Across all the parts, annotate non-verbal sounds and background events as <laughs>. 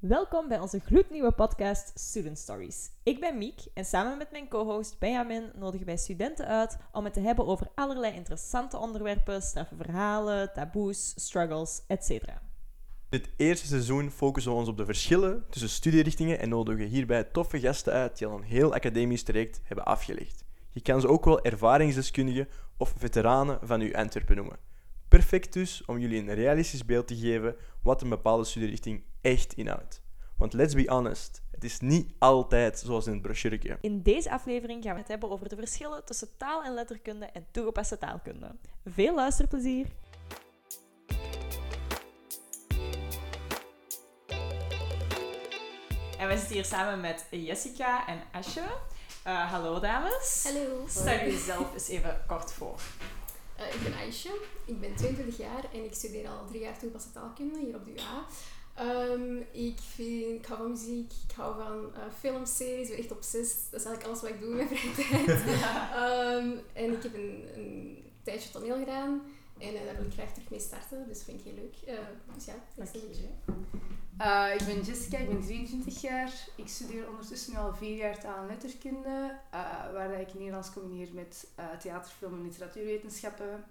Welkom bij onze gloednieuwe podcast Student Stories. Ik ben Miek en samen met mijn co-host Benjamin nodigen wij studenten uit om het te hebben over allerlei interessante onderwerpen, straffe verhalen, taboes, struggles, etc. Dit eerste seizoen focussen we ons op de verschillen tussen studierichtingen en nodigen hierbij toffe gasten uit die al een heel academisch traject hebben afgelegd. Je kan ze ook wel ervaringsdeskundigen of veteranen van uw Antwerpen noemen. Perfect dus om jullie een realistisch beeld te geven wat een bepaalde studierichting echt inhoudt. Want let's be honest, het is niet altijd zoals in het brochureke. In deze aflevering gaan we het hebben over de verschillen tussen taal- en letterkunde en toegepaste taalkunde. Veel luisterplezier! En we zitten hier samen met Jessica en Asje. Uh, hallo dames. Hallo. Stel jezelf eens even kort voor. Uh, ik ben Aisha, ik ben 22 jaar en ik studeer al drie jaar toegepaste taalkunde hier op de UA. Um, ik, vind, ik hou van muziek, ik hou van uh, filmseries, ik ben echt obsessed. Dat is eigenlijk alles wat ik doe in mijn vrije <laughs> tijd. um, en ik heb een, een tijdje toneel gedaan en uh, daar wil ik graag terug mee starten, dus dat vind ik heel leuk. Uh, dus ja, dat is een beetje. Ik ben Jessica, ik ben 23 jaar. Ik studeer ondertussen nu al vier jaar taal- en letterkunde, waar ik Nederlands combineer met uh, theater, film en literatuurwetenschappen.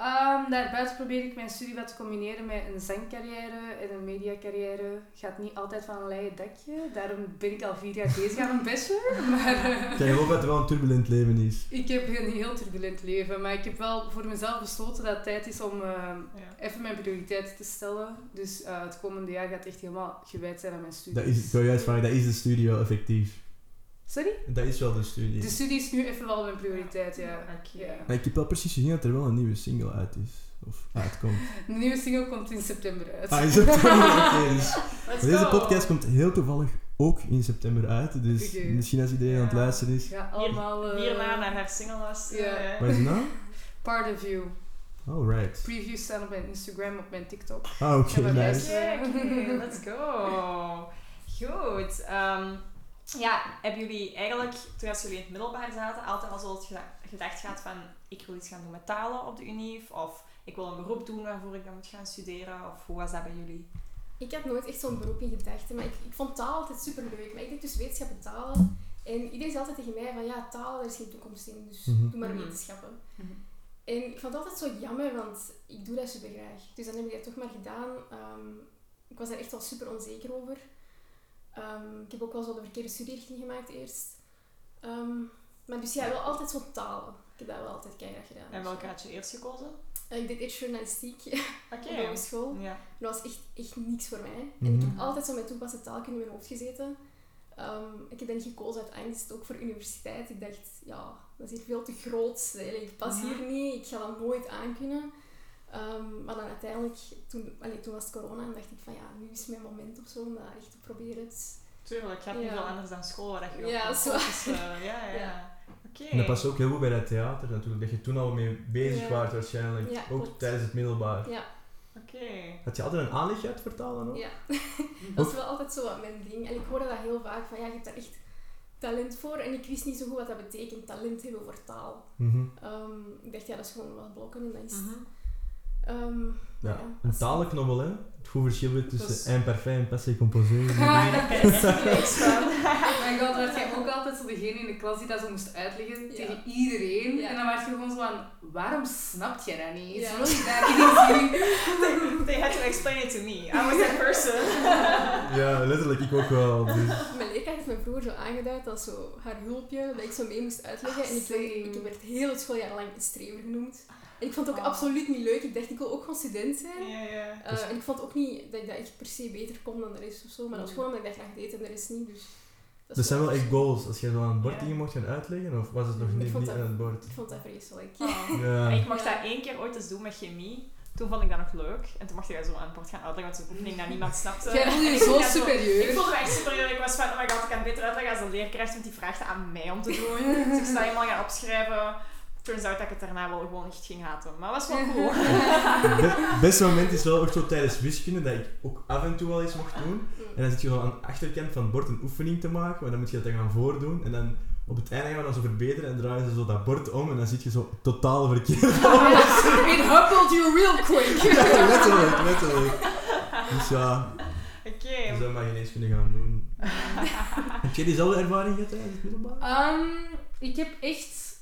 Um, daarbuiten probeer ik mijn studie wat te combineren met een zangcarrière en een mediacarrière. Gaat niet altijd van een leien dakje, daarom ben ik al vier jaar bezig aan een bachelor. <laughs> Maar, ik geloof dat het wel een turbulent leven is. Ik heb een heel turbulent leven, maar ik heb wel voor mezelf besloten dat het tijd is om uh, ja. even mijn prioriteiten te stellen. Dus uh, het komende jaar gaat echt helemaal gewijd zijn aan mijn studie. Dat is, ik wil juist vragen, dat is de studie wel effectief? Sorry? Dat is wel de studie. De studie is nu even wel mijn prioriteit, ja. Okay. ja. Maar ik heb wel precies gezien dat er wel een nieuwe single uit is. Of uitkomt. <laughs> De nieuwe single komt in september uit. Ah, in september? Oké, <laughs> dus deze podcast komt heel toevallig ook in september uit. Dus misschien als iedereen aan het Ja. luisteren is. Ja, allemaal... uh, Hierna naar haar single luisteren. Ja. Wat is de naam? <laughs> Part of You. Alright. Previews staan op mijn Instagram, op mijn TikTok. Ah, oké, Ja, nice. let's go. Goed. ehm, ja, hebben jullie eigenlijk, toen als jullie in het middelbaar zaten, altijd al zo het geda- gedacht gehad van ik wil iets gaan doen met talen op de UNIF? Of ik wil een beroep doen waarvoor ik dan moet gaan studeren? Of hoe was dat bij jullie? Ik had nooit echt zo'n beroep in gedachten, maar ik, ik vond taal altijd super leuk. Maar ik deed dus wetenschap en talen. En iedereen zei altijd tegen mij van ja, taal, daar is geen toekomst in, dus Mhm. doe maar Mhm. wetenschappen. En ik vond het altijd zo jammer, want ik doe dat super graag. Dus dan heb ik dat toch maar gedaan. Ehm, ik was daar echt wel super onzeker over. Ehm, ik heb ook wel zo de verkeerde studierichting gemaakt eerst. Ehm, maar dus ja, wel altijd zo talen. Ik heb dat wel altijd keihard gedaan. En welke had je eerst gekozen? Eh, ik deed eerst journalistiek <laughs> Oké. op de hogeschool. Ja. En dat was echt, echt niks voor mij. En ik Mhm. heb altijd zo met toepaste taalkunde in mijn hoofd gezeten. Ehm, ik heb niet gekozen uit angst, ook voor universiteit. Ik dacht, ja, dat is hier veel te groot. Ik pas hier niet, ik ga dat nooit aankunnen. Ehm, maar dan uiteindelijk, toen, allee, toen was het corona en dacht ik van ja, nu is mijn moment of zo om dat echt te proberen. Dus, Tuurlijk, je hebt niet Ja. veel anders dan school waar je op Ja, kan zo. focussen. Ja, ja. ja. Ja. Oké. En dat past ook heel goed bij dat theater natuurlijk. Dat je toen al mee bezig Ja. waart waarschijnlijk. Ja, ook klopt. tijdens het middelbaar. ja, Oké. Had je altijd een aanleg uit vertalen ook? ja. <laughs> dat is wel altijd zo wat mijn ding. En ik hoorde dat heel vaak van ja, je hebt daar echt talent voor. En ik wist niet zo goed wat dat betekent, talent hebben voor taal. Mhm. Ehm, ik dacht ja, dat is gewoon wat blokken en dat is. Mhm. Ehm, Ja, ja, een talenknobbel, hè? Het goed verschil tussen Dus- imparfait en passé composé. Bijna niks van. Mijn god, werd jij ook altijd zo degene in de klas die dat zo moest uitleggen Ja. tegen iedereen. Ja. En dan werd je gewoon zo van, waarom snapt jij dat niet? Ja. Zo je daarin zien. <laughs> They had to explain it to me. I was that person. <laughs> ja, letterlijk, ik ook wel. Dus. Mijn leerkracht heeft me vroeger zo aangeduid als zo haar hulpje, dat ik zo mee moest uitleggen. En ik, werd- ik werd heel het schooljaar lang een strever genoemd. En ik vond het ook Ah. absoluut niet leuk. Ik dacht, ik wil ook gewoon student zijn. Ja, ja. Eh, Dus- en ik vond ook niet dat ik dat echt per se beter kon dan de rest of zo. Maar dat was gewoon omdat ik dat graag deed en de rest niet. Dus dat, is zijn wel echt goals. Als je zo aan het bord dingen mocht gaan uitleggen, of was het nog Ik niet, niet dat- aan het bord? Ik vond dat vreselijk. Oh. <laughs> Ja. Ik mocht dat één keer ooit eens doen met chemie. Toen vond ik dat nog leuk. En toen mocht ik dat zo aan het bord gaan uitleggen, want is een oefening dat niemand snapte. Jij voelde je <laughs> Ik zo had Ik superieur. voelde me echt superieur. Ik was van, oh my god, ik kan het beter uitleggen als de leerkracht, want die vraagt het aan mij om te doen. <laughs> Dus ik sta helemaal gaan opschrijven. Turns out dat ik het daarna wel gewoon echt ging haten. Maar het was wel cool. Het beste moment is wel ook zo tijdens wiskunde, dat ik ook af en toe wel eens mocht doen. En dan zit je zo aan de achterkant van het bord een oefening te maken, maar dan moet je dat dan gaan voordoen. En dan op het einde gaan we dan zo verbeteren en draaien ze zo dat bord om en dan zit je zo totaal verkeerd. It humbled you real quick. ja, <laughs> letterlijk, letterlijk. Dus ja, Oké, zou maar geen eens kunnen gaan doen. <laughs> Heb jij diezelfde ervaring gehad tijdens het middelbaar? Ehm, ik heb echt...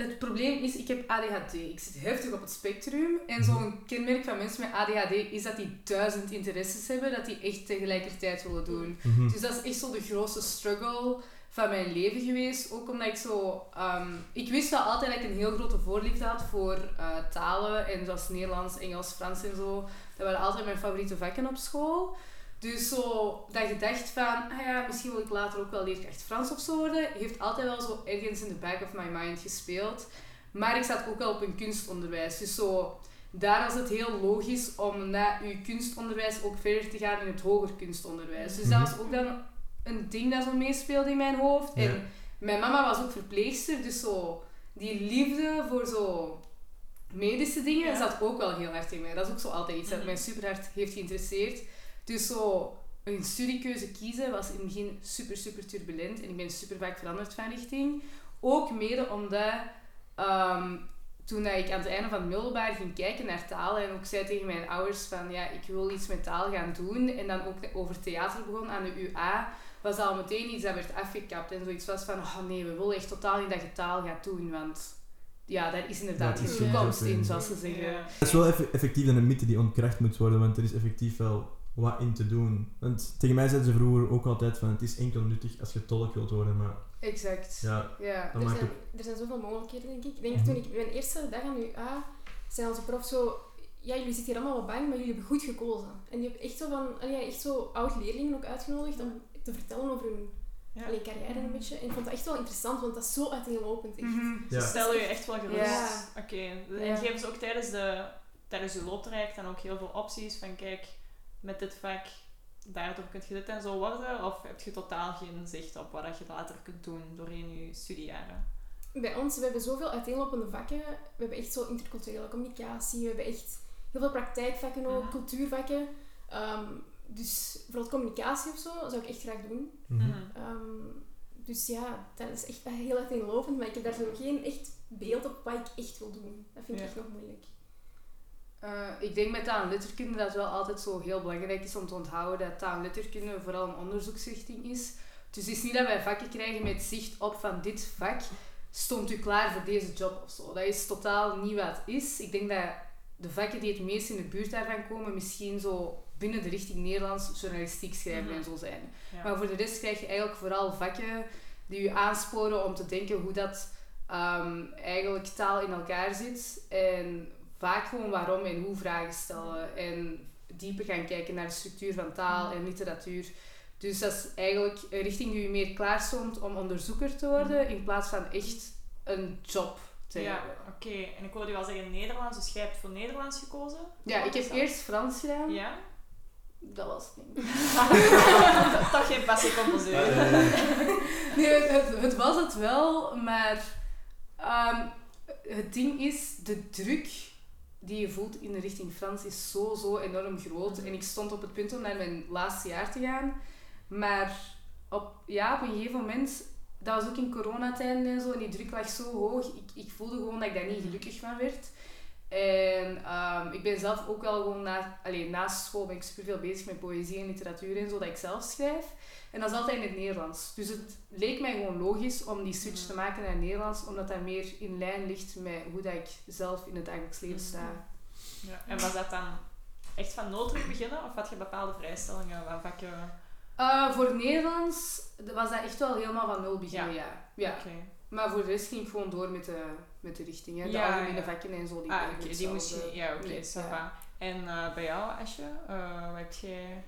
Het probleem is, ik heb ADHD. Ik zit heftig op het spectrum. En zo'n kenmerk van mensen met ADHD is dat die duizend interesses hebben, dat die echt tegelijkertijd willen doen. Mhm. Dus dat is echt zo de grootste struggle van mijn leven geweest. Ook omdat ik zo... ehm, ik wist wel altijd dat ik een heel grote voorliefde had voor eh, talen. En zoals Nederlands, Engels, Frans en zo. Dat waren altijd mijn favoriete vakken op school. Dus zo dat je dacht van, ah ja, misschien wil ik later ook wel leerkracht Frans of zo worden, heeft altijd wel zo ergens in the back of my mind gespeeld. Maar ik zat ook wel op een kunstonderwijs. Dus zo, daar was het heel logisch om na je kunstonderwijs ook verder te gaan in het hoger kunstonderwijs. Dus dat Mhm. was ook dan een ding dat zo meespeelde in mijn hoofd. Ja. En mijn mama was ook verpleegster, dus zo die liefde voor zo medische dingen Ja. zat ook wel heel hard in mij. Dat is ook zo altijd iets dat Mhm. mij super hard heeft geïnteresseerd. Dus zo een studiekeuze kiezen was in het begin super, super turbulent. En ik ben super vaak veranderd van richting. Ook mede omdat ehm, toen dat ik aan het einde van het middelbaar ging kijken naar talen en ook zei tegen mijn ouders van ja, ik wil iets met taal gaan doen. En dan ook over theater begon aan de UA, was dat al meteen iets dat werd afgekapt. En zoiets was van, oh nee, we willen echt totaal niet dat je taal gaat doen, want ja, daar is inderdaad geen toekomst in, zoals ze zeggen. Het is wel eff- effectief een mythe die ontkracht moet worden, want er is effectief wel wat in te doen. Want tegen mij zeiden ze vroeger ook altijd van het is enkel nuttig als je tolk wilt worden, maar Exact. ja, Ja. Er maakt zijn, er zijn zoveel mogelijkheden, denk ik. Ik denk Mhm. toen ik mijn eerste dag aan de UA, zei onze prof zo... Ja, jullie zitten hier allemaal wat bang, maar jullie hebben goed gekozen. En die hebben echt zo van... allee, echt zo oud-leerlingen ook uitgenodigd om te vertellen over hun Ja. allee, carrière een beetje. En ik vond dat echt wel interessant, want dat is zo uiteenlopend. Echt. Mhm. Ja. Stel je echt wel gerust. Ja. Oké. En Ja. geven ze ook tijdens, de, tijdens je looptraject dan ook heel veel opties van kijk, met dit vak, daardoor kun je dit en zo worden? Of heb je totaal geen zicht op wat je later kunt doen doorheen je studiejaren? Bij ons, we hebben zoveel uiteenlopende vakken. We hebben echt zo interculturele communicatie. We hebben echt heel veel praktijkvakken ook, cultuurvakken. Ehm, dus bijvoorbeeld communicatie of zo, zou ik echt graag doen. Mhm. Mhm. Ehm, dus ja, dat is echt heel uiteenlopend, maar ik heb daar zo geen echt beeld op wat ik echt wil doen. Dat vind ik Ja. echt nog moeilijk. Eh, ik denk met taal en letterkunde dat het wel altijd zo heel belangrijk is om te onthouden dat taal en letterkunde vooral een onderzoeksrichting is. Dus het is niet dat wij vakken krijgen met zicht op van dit vak stond u klaar voor deze job of zo. Dat is totaal niet wat het is. Ik denk dat de vakken die het meest in de buurt daarvan komen misschien zo binnen de richting Nederlands journalistiek schrijven Mhm. en zo zijn. Ja. Maar voor de rest krijg je eigenlijk vooral vakken die je aansporen om te denken hoe dat ehm, eigenlijk taal in elkaar zit. En vaak gewoon waarom en hoe vragen stellen. En dieper gaan kijken naar de structuur van taal en literatuur. Dus dat is eigenlijk een richting die je meer klaarstond om onderzoeker te worden in plaats van echt een job te Ja, hebben. oké. En ik hoorde je wel zeggen Nederlands, dus jij hebt voor Nederlands gekozen? Ja, ik Wat heb dat? eerst Frans gedaan. Ja? Dat was het niet. <laughs> Toch geen passie composeur. Eh, <laughs> Nee, het, het was het wel, maar ehm, het ding is, de druk die je voelt in de richting Frans is zo, zo enorm groot. En ik stond op het punt om naar mijn laatste jaar te gaan. Maar op, ja, op een gegeven moment, dat was ook in coronatijden en zo, en die druk lag zo hoog. Ik, ik voelde gewoon dat ik daar niet gelukkig van werd. En ehm, ik ben zelf ook wel gewoon na, alleen, naast school ben ik superveel bezig met poëzie en literatuur en zo, dat ik zelf schrijf. En dat is altijd in het Nederlands. Dus het leek mij gewoon logisch om die switch te maken naar het Nederlands, omdat dat meer in lijn ligt met hoe dat ik zelf in het dagelijks leven sta. Ja. En was dat dan echt van nul terug beginnen? Of had je bepaalde vrijstellingen waar vakken... Uh, voor Nederlands was dat echt wel helemaal van nul beginnen, ja. ja. Oké. Maar voor de rest ging ik gewoon door met de, met de richtingen. De Ja, algemene ja. vakken en zo. Die Ah. Die moest je... Ja, oké. Nee, ça ja. va. En eh, bij jou, Asje? eh, wat heb jij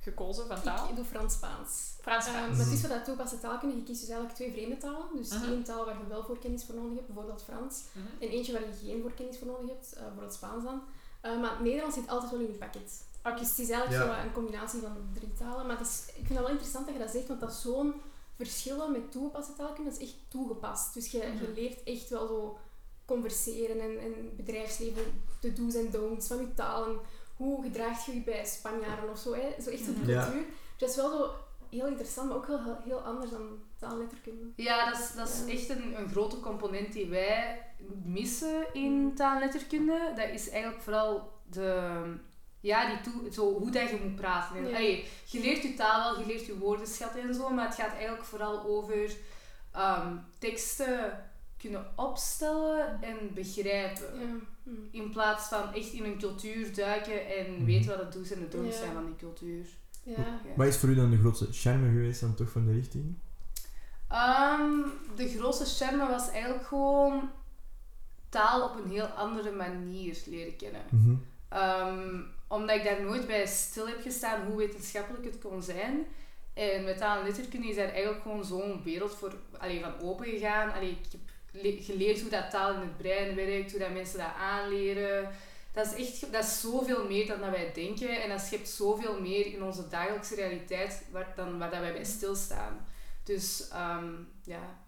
gekozen van taal? Ik doe Frans-Spaans. Frans, Ehm, maar het is voor dat toepassen taalkunde. Je kiest dus eigenlijk twee vreemde talen. Dus Mhm. één taal waar je wel voorkennis voor nodig hebt, bijvoorbeeld Frans. Mhm. En eentje waar je geen voorkennis voor nodig hebt, eh, bijvoorbeeld Spaans dan. Eh, maar het Nederlands zit altijd wel in je pakket. Oké. Dus het is eigenlijk Ja. zo een combinatie van drie talen. Maar het is, ik vind het wel interessant dat je dat zegt, want dat is zo'n verschillen met toegepaste taalkunde. Dat is echt toegepast. Dus je, je Mhm. leert echt wel zo converseren en, en bedrijfsleven, de do's en don'ts van je taal. En hoe gedraagt je je bij Spanjaarden of zo. Hè? Zo echt die Ja. cultuur. Dus dat is wel zo heel interessant, maar ook wel heel, heel anders dan taalletterkunde. Ja, dat is, dat is Ja. echt een, een grote component die wij missen in Mhm. taal en letterkunde. Dat is eigenlijk vooral de ja, die toe, zo, hoe dat je moet praten. En, Ja. allee, je leert je taal wel, je leert je woorden schatten en zo, maar het gaat eigenlijk vooral over ehm, teksten kunnen opstellen en begrijpen. Ja. Hm. In plaats van echt in een cultuur duiken en Mhm. weten wat het do's en de don'ts Ja. zijn van die cultuur. Ja. Ja. Wat is voor u dan de grootste charme geweest dan toch van de richting? Ehm, de grootste charme was eigenlijk gewoon taal op een heel andere manier leren kennen. Mhm. Ehm, omdat ik daar nooit bij stil heb gestaan hoe wetenschappelijk het kon zijn. En met taal en letterkunde is daar eigenlijk gewoon zo'n wereld voor, allee, van open gegaan. Allee, ik heb le- geleerd hoe dat taal in het brein werkt, hoe dat mensen dat aanleren. Dat is echt dat is zoveel meer dan dat wij denken. En dat schept zoveel meer in onze dagelijkse realiteit waar, dan waar dat wij bij stilstaan. Dus ehm, ja,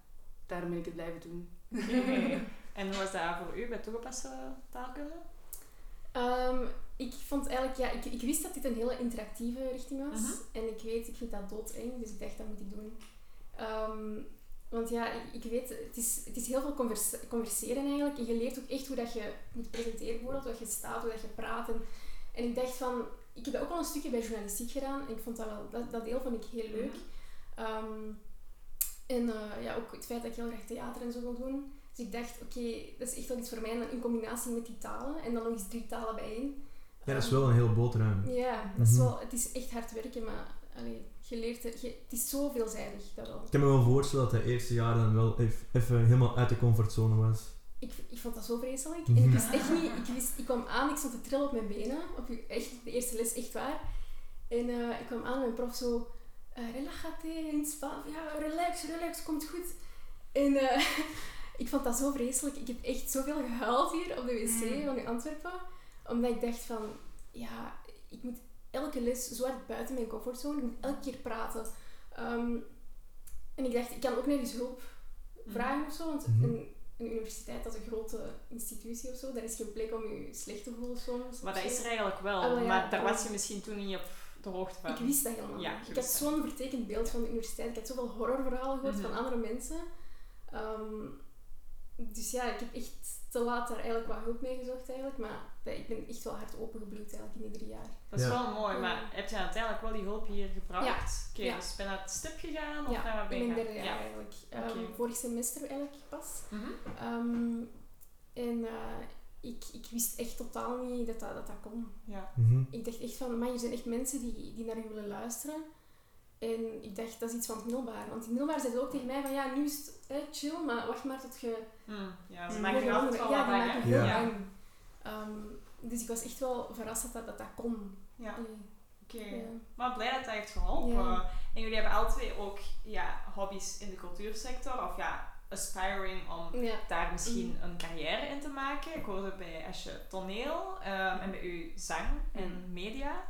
daarom ben ik het blijven doen. <laughs> En hoe was dat voor u bij toegepaste taalkunde? Ehm, ik vond eigenlijk, ja, ik, ik wist dat dit een hele interactieve richting was. Mhm. En ik weet, ik vind dat doodeng, dus ik dacht, dat moet ik doen. Ehm, want ja, ik, ik weet, het is, het is heel veel converse- converseren eigenlijk. En je leert ook echt hoe dat je moet presenteren, bijvoorbeeld, hoe dat je staat, hoe dat je praat. En, en ik dacht van, ik heb dat ook al een stukje bij journalistiek gedaan. En ik vond dat wel, dat, dat deel vond ik heel leuk. Ehm, en eh, ja, ook het feit dat ik heel graag theater en zo wil doen. Dus ik dacht, oké, dat is echt wel iets voor mij. En dan in combinatie met die talen. En dan nog eens drie talen bijeen. Ja, dat is wel een heel boterham. Ja, dat is Mhm. wel, het is echt hard werken, maar allee, je leert er, je, het is zo veelzijdig. Dat wel. Ik kan me wel voorstellen dat de eerste jaar dan wel even helemaal uit de comfortzone was. Ik, ik vond dat zo vreselijk. En Mhm. ik wist echt niet, ik, wist, ik kwam aan, ik stond te trillen op mijn benen. Op echt, de eerste les, echt waar. En eh, ik kwam aan en mijn prof zo, eh relajate in het Spaans. Ja, relax, relax, komt goed. En eh, <laughs> ik vond dat zo vreselijk. Ik heb echt zoveel gehuild hier op de wc Mm. van in Antwerpen. Omdat ik dacht van, ja, ik moet elke les zo hard buiten mijn comfortzone. Ik moet elke keer praten. Ehm, en ik dacht, ik kan ook nergens hulp vragen of zo. Want Mhm. een, een universiteit, dat is een grote institutie of zo. Daar is geen plek om je slecht te voelen soms. Maar dat zo. is er eigenlijk wel. Ah, ja. Maar daar was je misschien toen niet op de hoogte van. Ik wist dat helemaal Ja, Ik had zo'n vertekend beeld van de universiteit. Ik had zoveel horrorverhalen gehoord Mhm. van andere mensen. Ehm, dus ja, ik heb echt te laat daar eigenlijk wat hulp mee gezocht eigenlijk. Maar ik ben echt wel hard opengebloeid eigenlijk in die drie jaar. Dat is Ja. wel mooi, maar heb je uiteindelijk wel die hulp hier gebracht? Oké, Ja. dus ben je naar het stip gegaan? Of ja, naar wat ben mijn gaan? derde jaar Ja. eigenlijk. Ehm. Vorig semester eigenlijk pas. Mhm. Ehm, en eh, ik, ik wist echt totaal niet dat dat, dat, dat kon. ja. Mhm. Ik dacht echt van, maar er zijn echt mensen die, die naar je willen luisteren. En ik dacht, dat is iets van het middelbaar. Want in het middelbaar zei ze ook tegen mij van, ja, nu is het chill, maar wacht maar tot je... Mm, ja, ze je maken je andere- altijd wel Ja, die maken heel Ja. Ehm, dus ik was echt wel verrast dat dat, dat, dat kon. Ja, oké. ja. Maar blij dat dat heeft geholpen. Ja. En jullie hebben alle twee ook ja, hobby's in de cultuursector. Of ja, aspiring om Ja. daar misschien Mhm. een carrière in te maken. Ik hoorde bij Asje toneel ehm, en bij u zang en Mhm. media.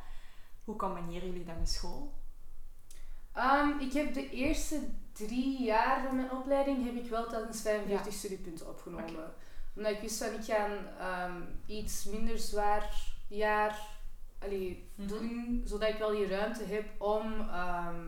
Hoe combineren jullie dat met school? Ehm, ik heb de eerste drie jaar van mijn opleiding heb ik wel telkens 45 studiepunten opgenomen. Omdat ik wist van ik ga een ehm, iets minder zwaar jaar allee, Mhm. doen, zodat ik wel die ruimte heb om ehm,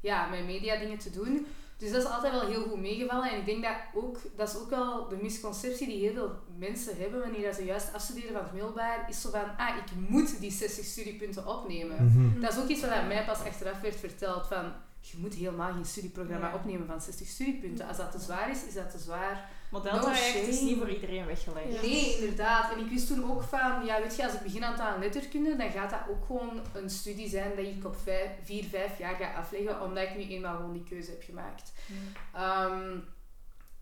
ja, mijn media dingen te doen. Dus dat is altijd wel heel goed meegevallen. En ik denk dat ook, dat is ook wel de misconceptie die heel veel mensen hebben wanneer ze juist afstuderen van het middelbaar, is zo van, ah, ik moet die 60 studiepunten opnemen. Mhm. Dat is ook iets wat aan mij pas achteraf werd verteld van je moet helemaal geen studieprogramma Ja. opnemen van 60 studiepunten. Als dat te zwaar is, is dat te zwaar. Modeltraject is shame. niet voor iedereen weggelegd. Ja. Nee, inderdaad. En ik wist toen ook van, ja weet je, als ik begin aan taal en letterkunde, dan gaat dat ook gewoon een studie zijn dat ik op vijf, vier, vijf jaar ga afleggen, omdat ik nu eenmaal gewoon die keuze heb gemaakt. Ehm,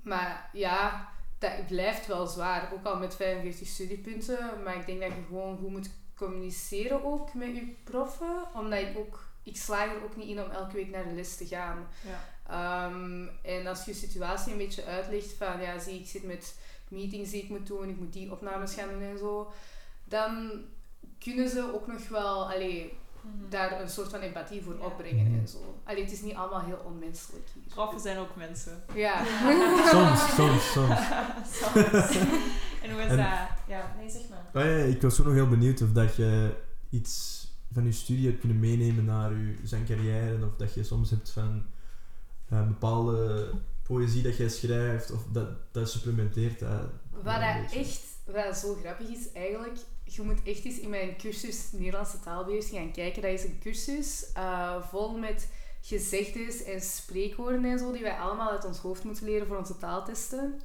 maar ja, dat blijft wel zwaar, ook al met 45 studiepunten. Maar ik denk dat je gewoon goed moet communiceren ook met je proffen, omdat ik ook, ik slaag er ook niet in om elke week naar de les te gaan. Ja. Ehm, en als je je situatie een beetje uitlegt van, ja, zie, ik zit met meetings die ik moet doen, ik moet die opnames gaan doen en zo, dan kunnen ze ook nog wel, allee, Mhm. daar een soort van empathie voor Ja. opbrengen en zo. Allee, het is niet allemaal heel onmenselijk hier. Proffen zijn ook mensen. Ja. <laughs> Soms, soms, soms. <laughs> Soms. en hoe is En- dat? Ja, nee, zeg maar. Ah, ja, ik was ook nog heel benieuwd of dat je iets van je studie hebt kunnen meenemen naar je zangcarrière. En of dat je soms hebt van eh, bepaalde poëzie dat jij schrijft, of dat, dat supplementeert. dat- Wat dat echt wat zo grappig is eigenlijk, je moet echt eens in mijn cursus Nederlandse taalbeheersing gaan kijken. Dat is een cursus eh, vol met gezegdes en spreekwoorden en zo, die wij allemaal uit ons hoofd moeten leren voor onze taaltesten.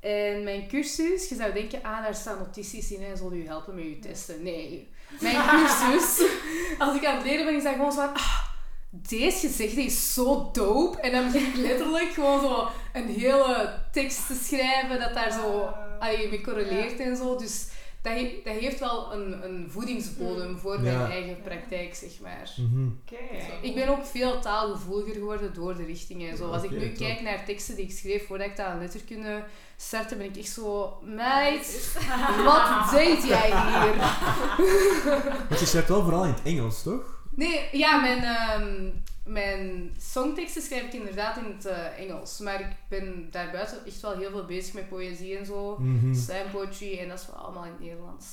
En mijn cursus, je zou denken, ah, daar staan notities in en zal u helpen met je testen. Nee. Mijn <laughs> cursus, als ik aan het leren ben, is dat gewoon zo van, ah, deze gezegde is zo dope. En dan begin ik letterlijk gewoon zo een hele tekst te schrijven dat daar zo allee, mee correleert en zo. Dus dat, he- dat heeft wel een, een voedingsbodem voor mijn eigen praktijk, zeg maar. Oké. Ik ben ook veel taalgevoeliger geworden door de richting en zo. Als ik nu top. kijk naar teksten die ik schreef voordat ik taal en letterkunde startte, ben ik echt zo... Meid, <laughs> wat deed jij hier? Want je schrijft wel vooral in het Engels, toch? Nee, ja, mijn, ehm, mijn songteksten schrijf ik inderdaad in het eh, Engels. Maar ik ben daarbuiten echt wel heel veel bezig met poëzie en zo. Slam poetry en dat is wel allemaal in het Nederlands.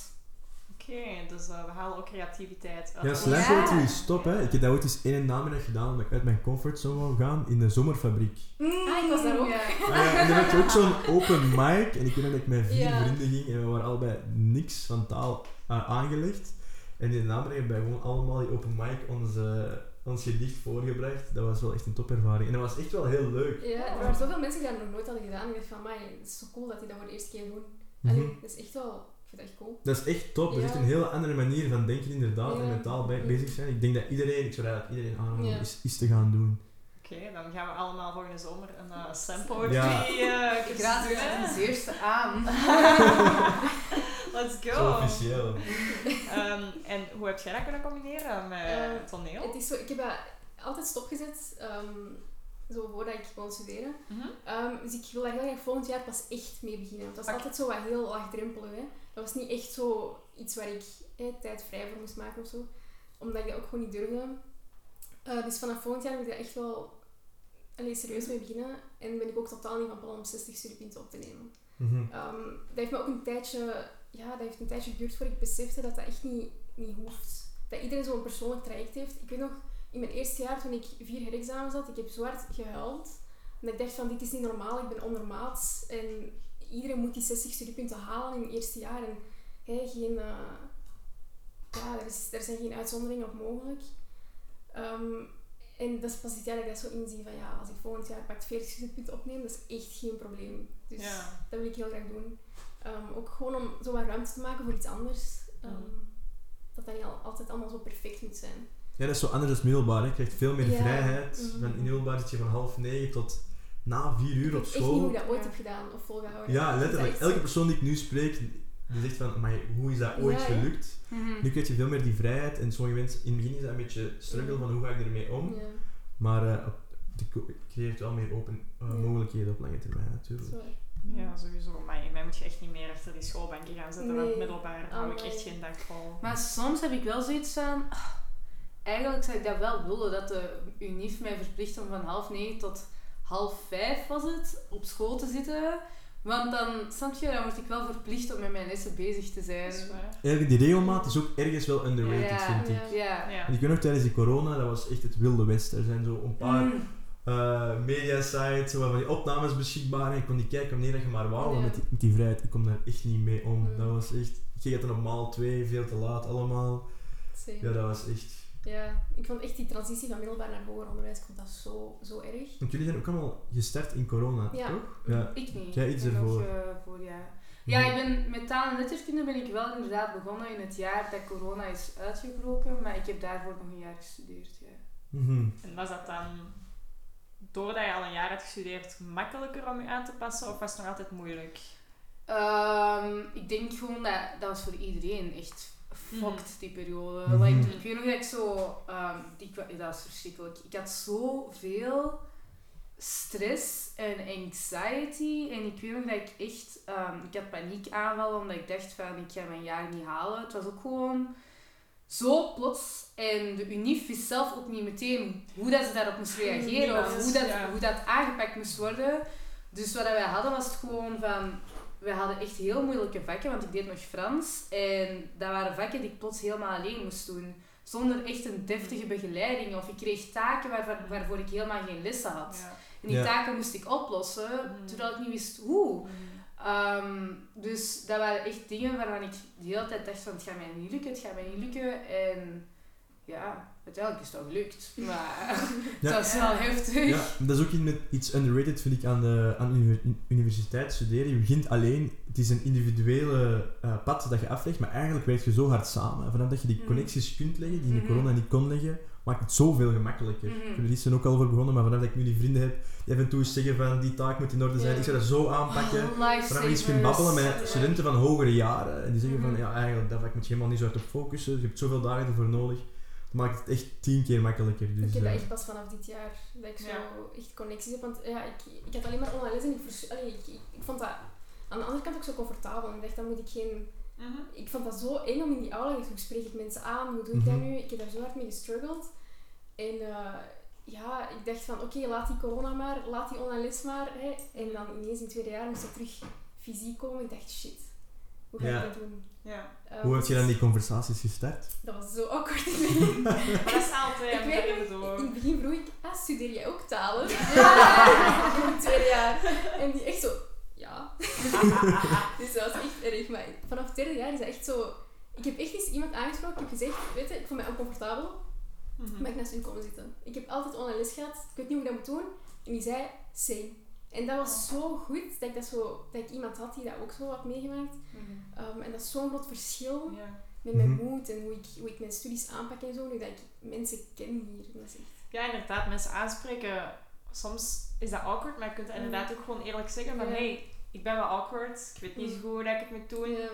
Oké, dus eh, we halen ook creativiteit uit. Ja, slam poetry is top, hè. Ik heb dat ooit eens één namiddag gedaan, omdat ik uit mijn comfortzone wou gaan, in de zomerfabriek. Ah, ik was daar ook. Ja. Ah, ja, en dan had je ook zo'n open mic. En ik weet dat ik met vier Ja. vrienden ging en we waren allebei niks van taal eh, aangelegd. En in de namiddag hebben wij gewoon allemaal die open mic ons, eh, ons gedicht voorgebracht. Dat was wel echt een topervaring. En dat was echt wel heel leuk. Ja, er waren zoveel mensen die dat nog nooit hadden gedaan. Ik dacht van, mij, het is zo cool dat die dat voor de eerste keer doen. Allee, Mhm. dat is echt wel, ik vind dat echt cool. Dat is echt top. Dat is Ja. echt een hele andere manier van denken inderdaad en Ja. met taal bij- bezig zijn. Ik denk dat iedereen, ik zou eigenlijk iedereen aanraden Ja. om eens, iets te gaan doen. Oké, dan gaan we allemaal volgende zomer een uh, slam poetry Ja. eh, Ik raad ten zeerste aan. <laughs> <laughs> Let's Zo go. officieel. <laughs> Ehm, en hoe heb jij dat kunnen combineren met Eh, toneel? Het is zo, ik heb dat altijd stopgezet, ehm, zo voordat ik kon studeren. Mhm. Ehm, dus ik wil daar heel graag volgend jaar pas echt mee beginnen. Want dat was altijd zo wat heel laagdrempelig. Hè. Dat was niet echt zo iets waar ik eh, tijd vrij voor moest maken of zo. Omdat ik dat ook gewoon niet durfde. Eh, dus vanaf volgend jaar wil ik daar echt wel allee, serieus mee beginnen. En ben ik ook totaal niet van plan om 60 studiepunten op te nemen. Mhm. Ehm, dat heeft me ook een tijdje, ja, dat heeft een tijdje geduurd voordat ik besefte dat dat echt niet, niet hoeft. Dat iedereen zo'n persoonlijk traject heeft. Ik weet nog, in mijn eerste jaar toen ik vier herexamens had, ik heb zo hard gehuild. Omdat ik dacht van, dit is niet normaal, ik ben ondermaats. En iedereen moet die 60 studiepunten halen in het eerste jaar. En geen, eh, ja, er, is, er zijn geen uitzonderingen op mogelijk. Ehm, en dat is pas dit jaar dat ik dat zo inzie van, ja, als ik volgend jaar pak 40 studiepunten opneem, dat is echt geen probleem. Dus Ja. dat wil ik heel graag doen. Ehm, ook gewoon om zo wat ruimte te maken voor iets anders. Ehm, Mhm. Dat dat niet al- altijd allemaal zo perfect moet zijn. Ja, dat is zo anders dan middelbaar. hè. Je krijgt veel meer Ja. vrijheid. Van in middelbaar zit je van half negen tot na vier uur ik op weet echt niet hoe school. ik dat ooit Ja. heb gedaan of volgehouden. Ja, Ik letterlijk. Elke persoon die ik nu spreek, die zegt van, maar hoe is dat ooit Ja, gelukt? Mhm. Nu krijg je veel meer die vrijheid. En sommige mensen, in het begin is dat een beetje struggle van hoe ga ik ermee om. Ja, Maar eh, het co- creëert wel meer open eh, mogelijkheden op lange termijn natuurlijk. Ja, sowieso. Maar mij moet je echt niet meer achter die schoolbanken gaan zitten. Want Nee. middelbaar hou ik echt geen dag vol. Maar soms heb ik wel zoiets van... ah, Eigenlijk zou ik dat wel willen, dat de UNIF mij verplicht om van half negen tot half vijf, was het, op school te zitten. Want dan, snap je, dan word ik wel verplicht om met mijn lessen bezig te zijn. Eigenlijk, die regelmaat is ook ergens wel underrated, Ja, vind ik. ja. Ja. Ja. En ik weet nog, tijdens die corona, dat was echt het wilde west. Er zijn zo een paar Mm. Eh mediasites, zo van die opnames beschikbaar. En ik kon die kijken wanneer dat je maar wou. Ja. Met, die, met die vrijheid, ik kom daar echt niet mee om. Mm. Dat was echt... Ik ging het dan op maal 2, veel te laat allemaal. Same. Ja, dat was echt... Ja, ik vond echt die transitie van middelbaar naar hoger onderwijs, ik vond dat zo, zo erg. Want jullie zijn ook allemaal gestart in corona, Ja. toch? Ja. Ik niet. Jij iets Ik ben nog, ervoor. eh, voor, ja. Ja, ik ben met taal en letterkunde ben ik wel inderdaad begonnen in het jaar dat corona is uitgebroken, maar ik heb daarvoor nog een jaar gestudeerd. Ja. Mhm. En was dat dan, doordat je al een jaar had gestudeerd, makkelijker om je aan te passen? Of was het nog altijd moeilijk? Ehm, ik denk gewoon dat dat was voor iedereen echt fucked, Mhm. die periode. Mhm. Like, ik weet nog dat ik zo... ehm, dat was verschrikkelijk. Ik had zoveel stress en anxiety. En ik weet nog dat ik echt... ehm, ik had paniekaanvallen omdat ik dacht van, ik ga mijn jaar niet halen. Het was ook gewoon zo plots. En de UNIF wist zelf ook niet meteen hoe dat ze daarop moest reageren. Of hoe dat, Ja. hoe dat aangepakt moest worden. Dus wat wij hadden was het gewoon van... We hadden echt heel moeilijke vakken, want ik deed nog Frans. En dat waren vakken die ik plots helemaal alleen moest doen. Zonder echt een deftige begeleiding. Of ik kreeg taken waarvoor, waarvoor ik helemaal geen lessen had. Ja. En die Ja. taken moest ik oplossen, Mhm. terwijl ik niet wist hoe. Ehm, dus dat waren echt dingen waarvan ik de hele tijd dacht van het gaat mij niet lukken, het gaat mij niet lukken. En ja, uiteindelijk is het wel gelukt. Maar Ja. <laughs> dat is wel heftig. Ja, dat is ook iets underrated, vind ik, aan, de, aan uni- universiteit studeren. Je begint alleen, het is een individuele eh, pad dat je aflegt, maar eigenlijk werk je zo hard samen. Vanaf dat je die Mhm. connecties kunt leggen, die in de Mhm. corona niet kon leggen, maakt het zoveel gemakkelijker. Mhm. Ik heb er iets ook al over begonnen, maar vanaf dat ik nu die vrienden heb, die af en toe eens zeggen van die taak moet in orde zijn, ik zou dat zo aanpakken. Oh, Vanaf je eens babbelen met studenten van hogere jaren, en die zeggen van Mhm. ja, eigenlijk, dat moet je helemaal niet zo hard op focussen, je hebt zoveel dagen ervoor nodig. Dat maakt het echt tien keer makkelijker. Dus, Ik heb dat eh, echt pas vanaf dit jaar, dat ik zo Ja. echt connecties heb. Want ja, ik, ik had alleen maar online les en ik, vers- allee, ik, ik, ik vond dat aan de andere kant ook zo comfortabel. En ik dacht, dan moet ik geen... Mhm. Ik vond dat zo eng om in die aula, hoe spreek ik mensen aan, hoe doe ik dat Mhm. nu? Ik heb daar zo hard mee gestruggeld. En eh, ja, ik dacht van, oké, laat die corona maar, laat die online les maar. Hè. En dan ineens in het tweede jaar moest ik terug fysiek komen. Ik dacht, shit, hoe ga Ja. ik dat doen? Ja. Eh, Hoe heb je dan dus die conversaties gestart? Dat was zo awkward in het begin. Maar dat is altijd Ik weet nog, in het begin vroeg ik, ah, studeer jij ook talen? <laughs> in het tweede jaar. En die echt zo, ja. <laughs> dus dat was echt erg. Maar vanaf het derde jaar is dat echt zo... Ik heb echt eens iemand aangesproken, ik heb gezegd, weet je, ik voel me oncomfortabel, Mhm. mag ik naast u komen zitten? Ik heb altijd online les gehad, ik weet niet hoe ik dat moet doen. En die zei, same. En dat was zo goed, dat ik, dat, zo, dat ik iemand had die dat ook zo had meegemaakt. Mhm. Um, en dat is zo'n groot verschil met mijn Mhm. moed en hoe ik, hoe ik mijn studies aanpak en zo, nu dat ik mensen ken hier. Dat echt... ja, inderdaad, mensen aanspreken. Soms is dat awkward, maar je kunt inderdaad ook gewoon eerlijk zeggen van Ja. hey, ik ben wel awkward, ik weet niet zo goed hoe ik het moet doen. Ja.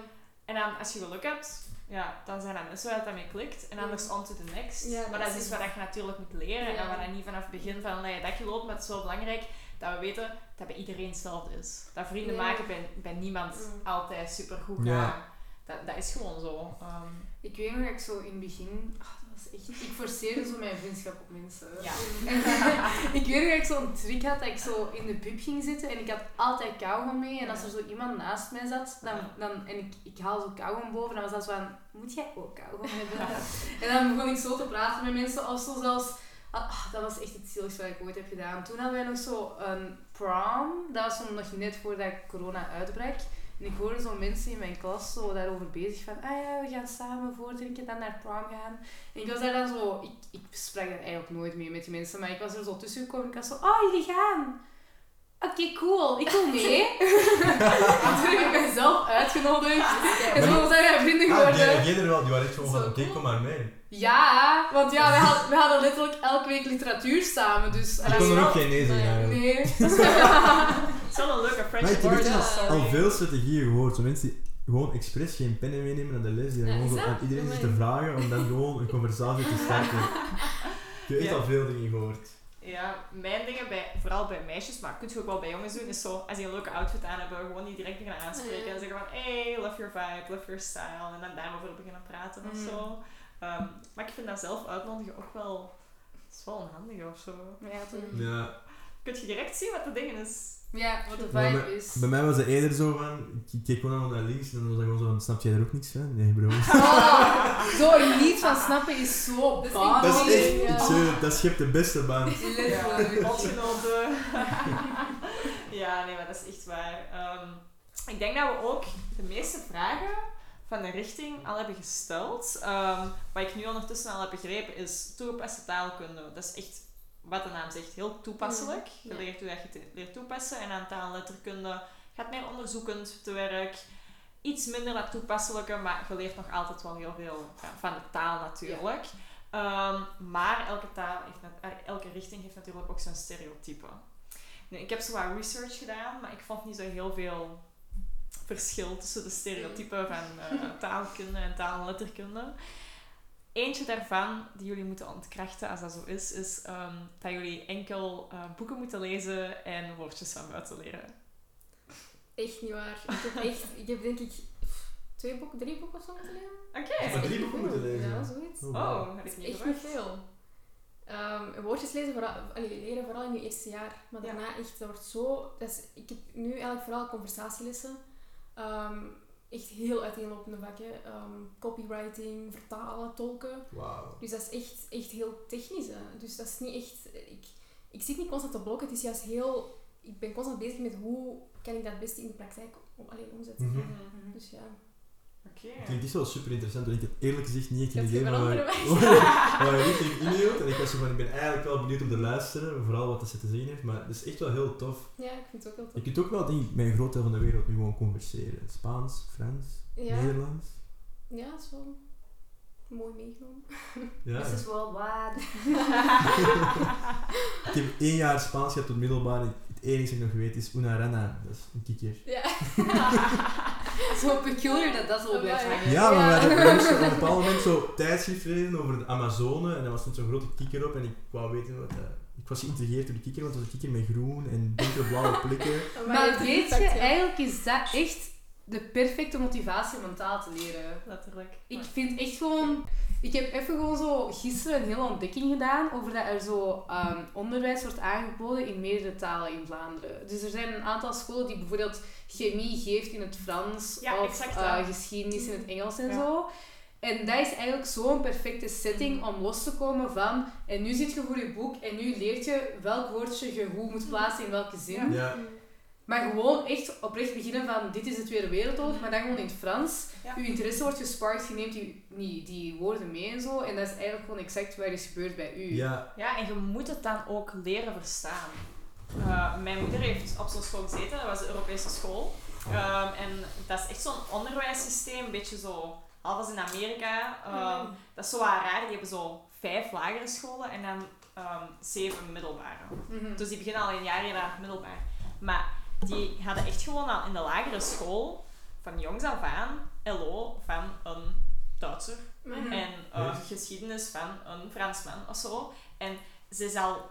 En dan, als je geluk hebt, ja, dan zijn er mensen waar het daarmee klikt. En anders on to the next. Ja, maar dat dat is iets wat je natuurlijk moet leren. Ja. En waar dat niet vanaf het begin van dat je dat je loopt. Maar het is wel belangrijk dat we weten dat bij iedereen hetzelfde is. Dat vrienden maken bij, bij niemand Mm. altijd super goed. Dat, dat is gewoon zo. Ehm, Ik weet nog dat ik zo in het begin... ah, dat echt... Ik forceerde zo mijn vriendschap op mensen. ja. <laughs> <laughs> ik weet nog dat ik zo'n trick had dat ik zo in de pub ging zitten en ik had altijd kauwgom mee. En als er zo iemand naast mij zat dan, dan, en ik, ik haal zo kauwgom boven, dan was dat zo van, moet jij ook kauwgom hebben? <laughs> en dan begon ik zo te praten met mensen of zo zelfs... Ah, dat was echt het zieligste wat ik ooit heb gedaan. Toen hadden wij nog zo een prom. Dat was nog net voordat corona uitbrak. En ik hoorde zo mensen in mijn klas zo daarover bezig van, ah ja, we gaan samen voordrinken, dan naar prom gaan. En ik was daar dan zo, ik, ik sprak daar eigenlijk nooit mee met die mensen, maar ik was er zo tussen gekomen en ik was zo, oh, jullie gaan. Oké, cool, ik wil mee. <laughs> en toen heb ik mezelf uitgenodigd. En zo zijn wij vrienden Ah, die geworden. reageerden wel, die waren echt gewoon van, Zo oké, kom maar mee. Ja, want ja, we hadden, we hadden letterlijk elke week literatuur samen, dus... Ik dat kon is er ook geen nee zeggen Nee. <laughs> <laughs> Het is wel een leuke Ja, al- story. al veel strategieën gehoord. Zo mensen die gewoon expres geen pennen meenemen naar de les, die dan Ja, gewoon zo aan iedereen zitten te vragen om dan gewoon een conversatie te starten. <laughs> Ik heb echt Ja. al veel dingen gehoord. Ja, mijn dingen, bij, vooral bij meisjes, maar kun je ook wel bij jongens doen, is zo, als die een leuke outfit aan hebben, gewoon die direct beginnen aanspreken en zeggen van, hey, love your vibe, love your style, en dan daarover beginnen praten of Mhm. zo. Ehm, maar ik vind dat zelf uitnodigen ook wel, dat is wel onhandig of zo. Ja, toch. Ja. Kun je direct zien wat de dingen is. Ja, wat de Ja, vibe is. Bij mij was het eerder zo van, ik keek gewoon naar links en dan was dat gewoon zo van, snap jij er ook niks van? Nee bro. Oh, <laughs> zo niet van snappen is zo Dat is baan. Dat is echt, Ja. ik het, dat schept de beste band. <laughs> Letterlijk. Lotgenoten. <laughs> ja, nee, maar dat is echt waar. Ehm, ik denk dat we ook de meeste vragen van de richting al hebben gesteld. Ehm, wat ik nu ondertussen al heb begrepen is toegepaste taalkunde. Dat is echt, wat de naam zegt, heel toepasselijk. Je Ja. leert hoe dat je het leert toepassen. En aan taal en letterkunde gaat meer onderzoekend te werk. Iets minder dat toepasselijke, maar je leert nog altijd wel heel veel van de taal natuurlijk. Ehm, maar elke taal heeft, eh, elke richting heeft natuurlijk ook zijn stereotypen. Nu, ik heb zo wat research gedaan, maar ik vond niet zo heel veel verschil tussen de stereotypen van eh, <laughs> taalkunde en taal- en letterkunde. Eentje daarvan die jullie moeten ontkrachten, als dat zo is, is ehm, dat jullie enkel eh, boeken moeten lezen en woordjes van buiten leren. Echt niet waar. Ik heb echt, ik heb denk ik twee boeken, drie boeken of zo moeten leren. Oké. Maar drie boeken moeten lezen? Ja, zoiets. Oh, Oh, heb ik Dat niet is echt niet verwacht. veel. Ehm, woordjes lezen, vooral, allee, leren vooral in je eerste jaar. Maar Ja. daarna echt, dat wordt zo... Dat is, ik heb nu eigenlijk vooral conversatielessen. Ehm, echt heel uiteenlopende vakken. Ehm, copywriting, vertalen, tolken. Wauw. Dus dat is echt, echt heel technisch. Hè. Dus dat is niet echt... Ik, ik zit niet constant op blokken. Het is juist heel ik ben constant bezig met hoe kan ik dat het beste in de praktijk om, allee, omzetten. Mhm. Mhm. Dus ja. Oké. Klinkt echt wel super interessant, want ik had eerlijk gezegd niet echt een Ik idee heb van <laughs> waar, waar waar je richting inhield. En ik was zo van, ik ben eigenlijk wel benieuwd om te luisteren, vooral wat ze te zeggen heeft, maar het is echt wel heel tof. Ja, ik vind het ook wel Je tof. kunt ook wel denk ik, met een groot deel van de wereld nu gewoon converseren. Spaans, Frans, Ja, Nederlands. ja, dat is wel mooi meegenomen. Ja. This is worldwide. <laughs> Ik heb één jaar Spaans gehad tot middelbaar. Het enige dat ik nog weet is una rana, dat is een kikker. Ja. <laughs> <laughs> Zo peculiar dat dat zo blijft Ja, hangen. Ja, maar Ja. we hadden op een <laughs> bepaald moment zo tijdschrift lezen over de Amazone en daar was zo'n grote kikker op en ik wou weten wat dat... Ik was geïntrigeerd door die kikker, want het was een kikker met groen en donkerblauwe <laughs> plekken. Maar weet je, eigenlijk is dat echt de perfecte motivatie om een taal te leren. Letterlijk. Ik vind echt gewoon... Ik heb even gewoon zo gisteren een hele ontdekking gedaan over dat er zo ehm, onderwijs wordt aangeboden in meerdere talen in Vlaanderen. Dus er zijn een aantal scholen die bijvoorbeeld chemie geeft in het Frans Ja, of exact, eh, geschiedenis in het Engels en Ja. zo. En dat is eigenlijk zo'n perfecte setting om los te komen van en nu zit je voor je boek en nu leert je welk woordje je hoe moet plaatsen in welke zin. Ja, Maar gewoon echt oprecht beginnen van dit is de Tweede Wereldoorlog, maar dan gewoon in het Frans. Ja. Uw interesse wordt gesparkt, je neemt die, die, die woorden mee en zo. En dat is eigenlijk gewoon exact wat er is gebeurd bij u. ja, Ja, en je moet het dan ook leren verstaan. Eh, mijn moeder heeft op zo'n school gezeten, dat was de Europese school. Ehm, en dat is echt zo'n onderwijssysteem, een beetje zo, alvast in Amerika. Ehm, dat is zo wat raar, die hebben zo vijf lagere scholen en dan ehm, zeven middelbare. Mhm. Dus die beginnen al een jaar eerder aan het middelbaar. Maar die hadden echt gewoon al in de lagere school, van jongs af aan, LO van een Duitser. Maar- En eh, geschiedenis van een Fransman of zo. En ze is, al,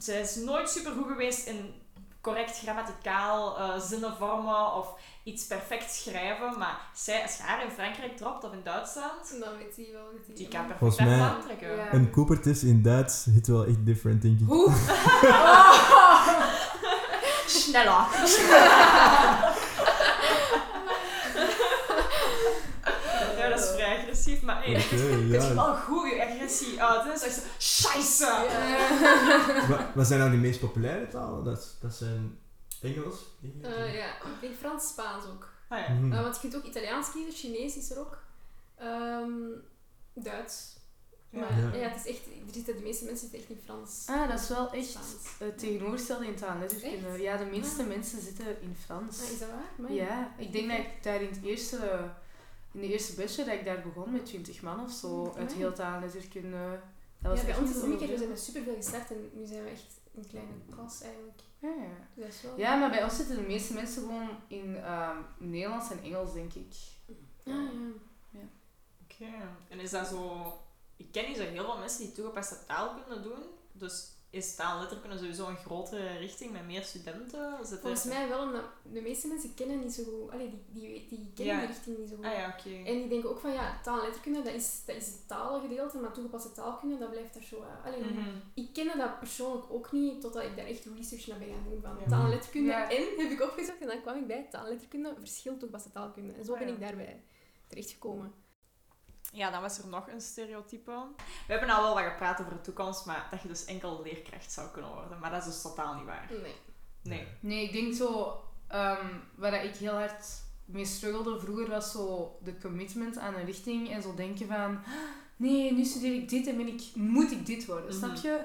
ze is nooit super goed geweest in correct grammaticaal eh, zinnen vormen of iets perfect schrijven. Maar zij, als je haar in Frankrijk dropt of in Duitsland, Dan weet hij wel wat hij die kan perfect Volgens haar mij- plan trekken. Ja. een Coopertest in Duits hit wel echt different, denk ik. Hoe? <laughs> <laughs> <laughs> <laughs> Sneller. ja, dat is vrij agressief, maar hey, het is wel goed, je agressie uit. Het is echt zo, scheisse! Wa- Wat <laughs> zijn nou de meest populaire talen? Dat, dat zijn Engels. Eh, ja, ik denk Frans, Spaans ook. Ah, ja. Mhm. Eh, want je kunt ook Italiaans kiezen, Chinees is er ook. Ehm, Duits. Ja. Maar Ja. ja. het is echt, er de meeste mensen zitten echt in Frans. Ah, dat is wel echt het tegenovergestelde in taal en letterkunde. Echt? Ja, de meeste Ah. mensen zitten in Frans. Ah, is dat waar? Maar Ja, ik denk dat ik daar in, het eerste, in de eerste bachelor, dat ik daar begon met 20 man of zo, Mm, uit heel taal en letterkunde. Dat was Ja, bij ons is zo het omgekeerd. We veel. zijn met superveel gestart en nu zijn we echt een kleine klas eigenlijk. Ja, ja. Dus dat is wel... Ja, maar bij ons zitten de meeste mensen gewoon in ehm, Nederlands en Engels, denk ik. Ah, ja. Oké. En is dat zo... Ik ken niet zo heel veel mensen die toegepaste taalkunde doen. Dus is taal en letterkunde sowieso een grotere richting met meer studenten? Zit er- Volgens mij wel, omdat de meeste mensen kennen niet zo goed. Allee, die, die, die kennen Ja. die richting niet zo goed. Ah ja, oké. En die denken ook van ja, taal en letterkunde, dat is, dat is het talengedeelte, maar toegepaste taalkunde, dat blijft daar zo... uh, allee, Mhm. Ik kende dat persoonlijk ook niet, totdat ik daar echt research naar ben gaan doen van Ja. taal en letterkunde. Ja. En heb ik opgezocht en dan kwam ik bij taal en letterkunde, verschil toegepaste taalkunde. En zo Ah, ben ja. ik daarbij terechtgekomen. Ja, dan was er nog een stereotype. We hebben al wel wat gepraat over de toekomst, maar dat je dus enkel leerkracht zou kunnen worden. Maar dat is dus totaal niet waar. Nee. Nee. Nee, ik denk zo, ehm, waar ik heel hard mee struggelde vroeger, was zo de commitment aan een richting en zo denken van, nee, nu studeer ik dit en ben ik, moet ik dit worden, Mhm. snap je?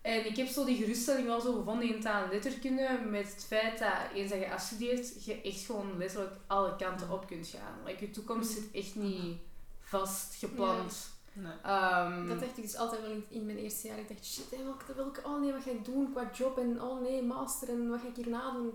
En ik heb zo die geruststelling wel zo gevonden in taal en letterkunde, met het feit dat eens dat je afstudeert, je echt gewoon letterlijk alle kanten op kunt gaan. Like, je toekomst zit echt niet vast gepland. nee. Ehm, Dat dacht ik dus altijd wel in, in mijn eerste jaar. Ik dacht, shit, hè, welke, welke, oh nee, wat ga ik doen qua job en oh nee, master en wat ga ik hierna doen?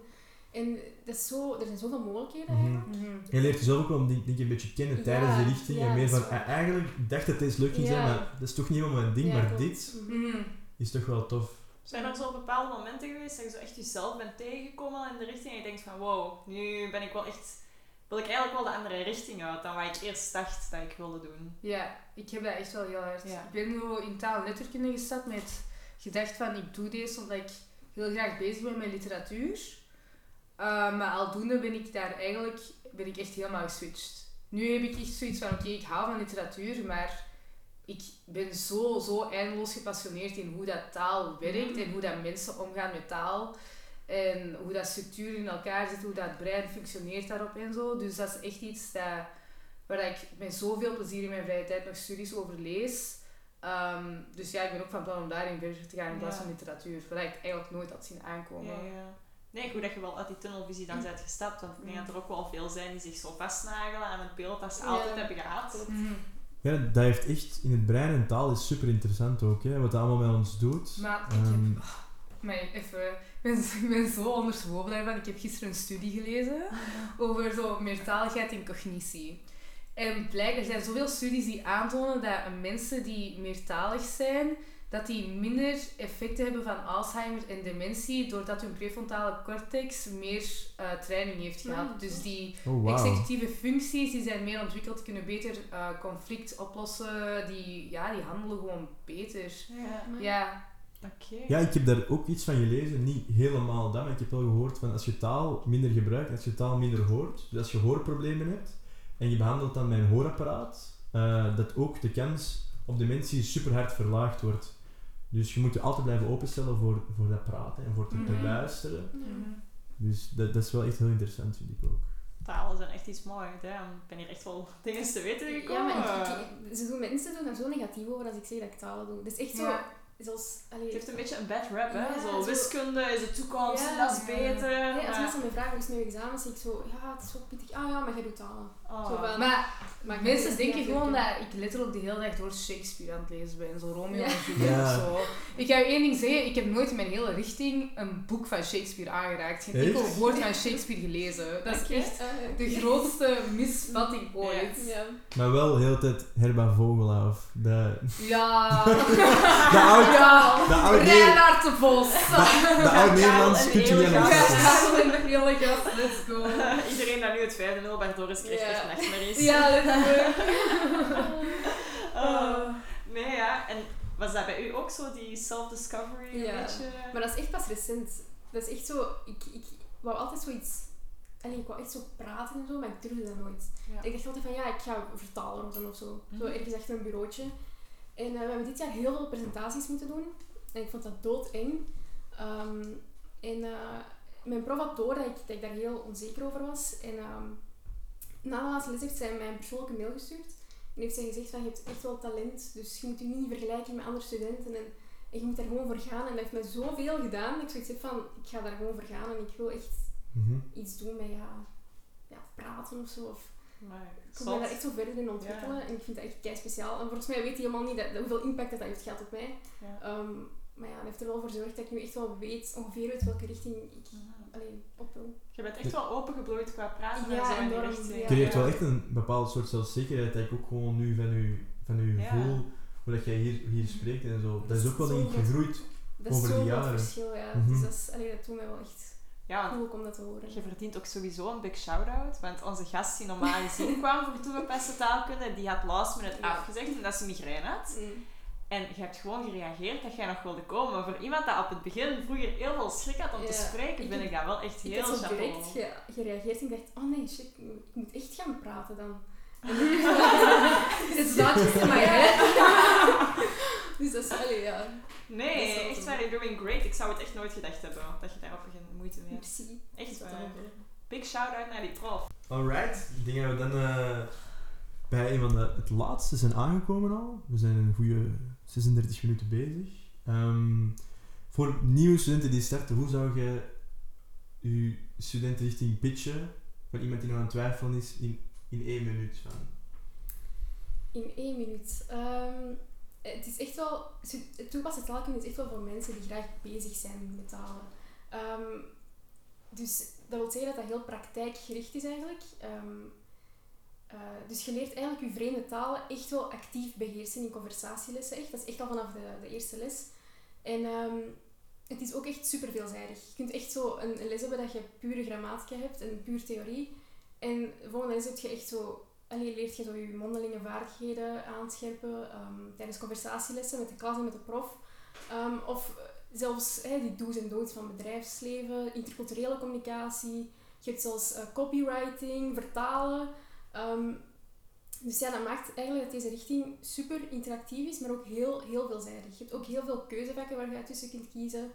En dat is zo, er zijn zoveel mogelijkheden Mhm. eigenlijk. mhm. Je leert jezelf ook wel denk, een beetje kennen Ja, tijdens de richting. ja, en meer van, eh, eigenlijk dacht dat deze leuk ging zijn, maar dat is toch niet helemaal mijn ding. Ja, maar klopt. dit Mhm. Mhm. is toch wel tof. Zijn er zo bepaalde momenten geweest dat je zo echt jezelf bent tegengekomen in de richting en je denkt van wow, nu ben ik wel echt... Wil ik eigenlijk wel de andere richting uit dan wat ik eerst dacht dat ik wilde doen. Ja, ik heb dat echt wel heel hard. Ja. Ik ben zo in taal en letterkunde gestart met gedacht van ik doe deze omdat ik heel graag bezig ben met literatuur. Uh, maar aldoende ben ik daar eigenlijk ben ik echt helemaal geswitcht. Nu heb ik echt zoiets van oké, ik hou van literatuur, maar ik ben zo, zo eindeloos gepassioneerd in hoe dat taal werkt Mhm. en hoe dat mensen omgaan met taal. En hoe dat structuur in elkaar zit, hoe dat brein functioneert daarop en zo. Dus dat is echt iets dat, waar ik met zoveel plezier in mijn vrije tijd nog studies over lees. Ehm, dus ja, ik ben ook van plan om daarin verder te gaan in plaats Ja. van literatuur. Wat ik eigenlijk nooit had zien aankomen. Ja, ja. Nee, goed dat je wel uit die tunnelvisie dan bent gestapt. Want ik denk dat er ook wel veel zijn die zich zo vastnagelen aan het beeld dat ze Ja. altijd hebben gehad. Mhm. Ja, dat heeft echt in het brein en taal is super interessant ook, hè, wat dat allemaal met ons doet. Maar ik Ehm, heb... maar even... Ik ben, <laughs> ik ben zo ondersteboven daarvan. Ik heb gisteren een studie gelezen over zo meertaligheid en cognitie. En blijkbaar er zijn zoveel studies die aantonen dat mensen die meertalig zijn, dat die minder effecten hebben van Alzheimer en dementie, doordat hun prefrontale cortex meer eh, training heeft Ja, gehad. dus die oh, executieve functies die zijn meer ontwikkeld, kunnen beter eh, conflict oplossen, die, ja, die handelen gewoon beter. Ja, Maar- Ja, oké. Ja, ik heb daar ook iets van gelezen. Niet helemaal dat, maar ik heb wel gehoord van als je taal minder gebruikt, als je taal minder hoort, dus als je hoorproblemen hebt en je behandelt dan met een hoorapparaat, eh, dat ook de kans op dementie super hard verlaagd wordt. Dus je moet je altijd blijven openstellen voor, voor dat praten en voor te, te Mhm. luisteren. Ja. Mhm. Dus dat, dat is wel echt heel interessant, vind ik ook. Talen zijn echt iets moois. Hè. Ik ben hier echt wel <laughs> dingen te weten Ja, gekomen. maar ik, ik- ze doen, mensen doen daar zo negatief over als ik zeg dat ik talen doe. Het is echt zo, Ja. Zoals... Allee, Het heeft een beetje een bad rap, hè? Ja, zo, zo- wiskunde is de toekomst, Ja, dat is beter. Als mensen me vragen hoe is je examen, zeg ik zo, ja, het is zo pittig. Ah ja, maar jij doet talen. Oh. Zo van, Maar maar mensen ik- denken gewoon dat ik letterlijk de hele dag door Shakespeare aan het lezen ben. Zo Romeo Ja. en Juliet Ja. of zo. Ik ga je één ding zeggen, ik heb nooit in mijn hele richting een boek van Shakespeare aangeraakt. Geen enkel woord van Shakespeare gelezen. Dat is echt Ah, de grootste misvatting ooit. Ja. Maar wel heel de tijd Herba Vogela of <laughs> de, Ja. de ja. de oud, Neer- Reinhard de Vos. de oud Nederlands en kunt je Eeuwig niet aan Gast. opzetten. Karel en de hele gast, let's go. <laughs> Iedereen dat nu het vijfde middelbaar door is, krijgt Ja. echt nachtmerries. Ja, let's <laughs> go. Oh. Nee, ja. En was dat bij u ook zo, die self-discovery? Ja. Beetje? Maar dat is echt pas recent. Dat is echt zo, ik, ik wou altijd zoiets... Allee, ik wou echt zo praten en zo, maar ik durfde dat nooit. Ja. Ik dacht altijd van, ja, ik ga vertalen worden of zo. Zo Mhm. ergens achter een bureautje. En eh, we hebben dit jaar heel veel presentaties moeten doen. En ik vond dat doodeng. Ehm en eh, mijn prof had door dat ik, dat ik daar heel onzeker over was. En ehm, na de laatste les heeft zij mij een persoonlijke mail gestuurd. En heeft zij gezegd van, je hebt echt wel talent, dus je moet je niet vergelijken met andere studenten. En, en je moet daar gewoon voor gaan. En dat heeft mij zoveel gedaan, dat ik zoiets heb van, ik ga daar gewoon voor gaan. En ik wil echt Mhm. iets doen met, ja, ja praten of zo. Of, Maar, ik wil mij daar echt zo verder in ontwikkelen Ja. en ik vind dat echt kei speciaal. En volgens mij weet hij helemaal niet dat, dat- hoeveel impact dat, dat heeft gehad op mij. Ja. Ehm, maar ja, dat heeft er wel voor gezorgd dat ik nu echt wel weet, ongeveer weet welke richting ik alleen op wil. Je bent echt wel opengebloeid qua praten Ja, en zo in die enorm, richting. ja. Je heeft wel echt een bepaald soort zelfzekerheid dat ik ook gewoon nu van u, van u Ja. voel, hoe dat jij hier, hier spreekt en zo. Dat is ook wel Zo denk ik goed. gegroeid. Dat is Over de zo'n jaren. verschil, ja. Mhm. Dus dat, is, allee, dat doet mij wel echt Ja, om dat te horen. je verdient ook sowieso een big shout-out. Want onze gast die normaal gezien <laughs> kwam voor toegepaste taalkunde, die had last minute Ja. afgezegd omdat ze migraine had. Mm. En je hebt gewoon gereageerd dat jij nog wilde komen. Maar voor iemand dat op het begin vroeger heel veel schrik had om te spreken, Ik vind heb- ik dat wel echt Ik heel had zo chapeau. direct ge- gereageerd en ik dacht, oh nee, shit, ik moet- ik echt gaan praten dan. It's not just in my head. <laughs> Dus dat is, allee, ja, is Nee, echt waar, you're doing great. Ik zou het echt nooit gedacht hebben dat je daarop geen moeite mee hebt. merci. Echt waar. Big shout-out naar die prof. Alright, ik denk dat we dan eh, bij een van de, het laatste zijn aangekomen al. We zijn een goede 36 minuten bezig. Ehm, voor nieuwe studenten die starten, hoe zou je je studentenrichting pitchen voor iemand die nog aan het twijfelen is in, in één minuut? Van? In één minuut. Ehm, het is echt wel... Toepassen taalkunde is echt wel voor mensen die graag bezig zijn met talen. Ehm, dus dat wil zeggen dat dat heel praktijkgericht is eigenlijk. Ehm, eh, dus je leert eigenlijk je vreemde talen echt wel actief beheersen in conversatielessen. Echt. Dat is echt al vanaf de, de eerste les. En ehm, het is ook echt super veelzijdig. Je kunt echt zo een, een les hebben dat je pure grammatica hebt en puur theorie. En de volgende les heb je echt zo Allee, leert je zo je mondelinge vaardigheden aanscherpen ehm, tijdens conversatielessen met de klas en met de prof. Ehm, of zelfs die do's en don'ts van bedrijfsleven, interculturele communicatie. Je hebt zelfs eh, copywriting, vertalen. Ehm, dus ja, dat maakt eigenlijk dat deze richting super interactief is, maar ook heel, heel veelzijdig. Je hebt ook heel veel keuzevakken waar je tussen kunt kiezen.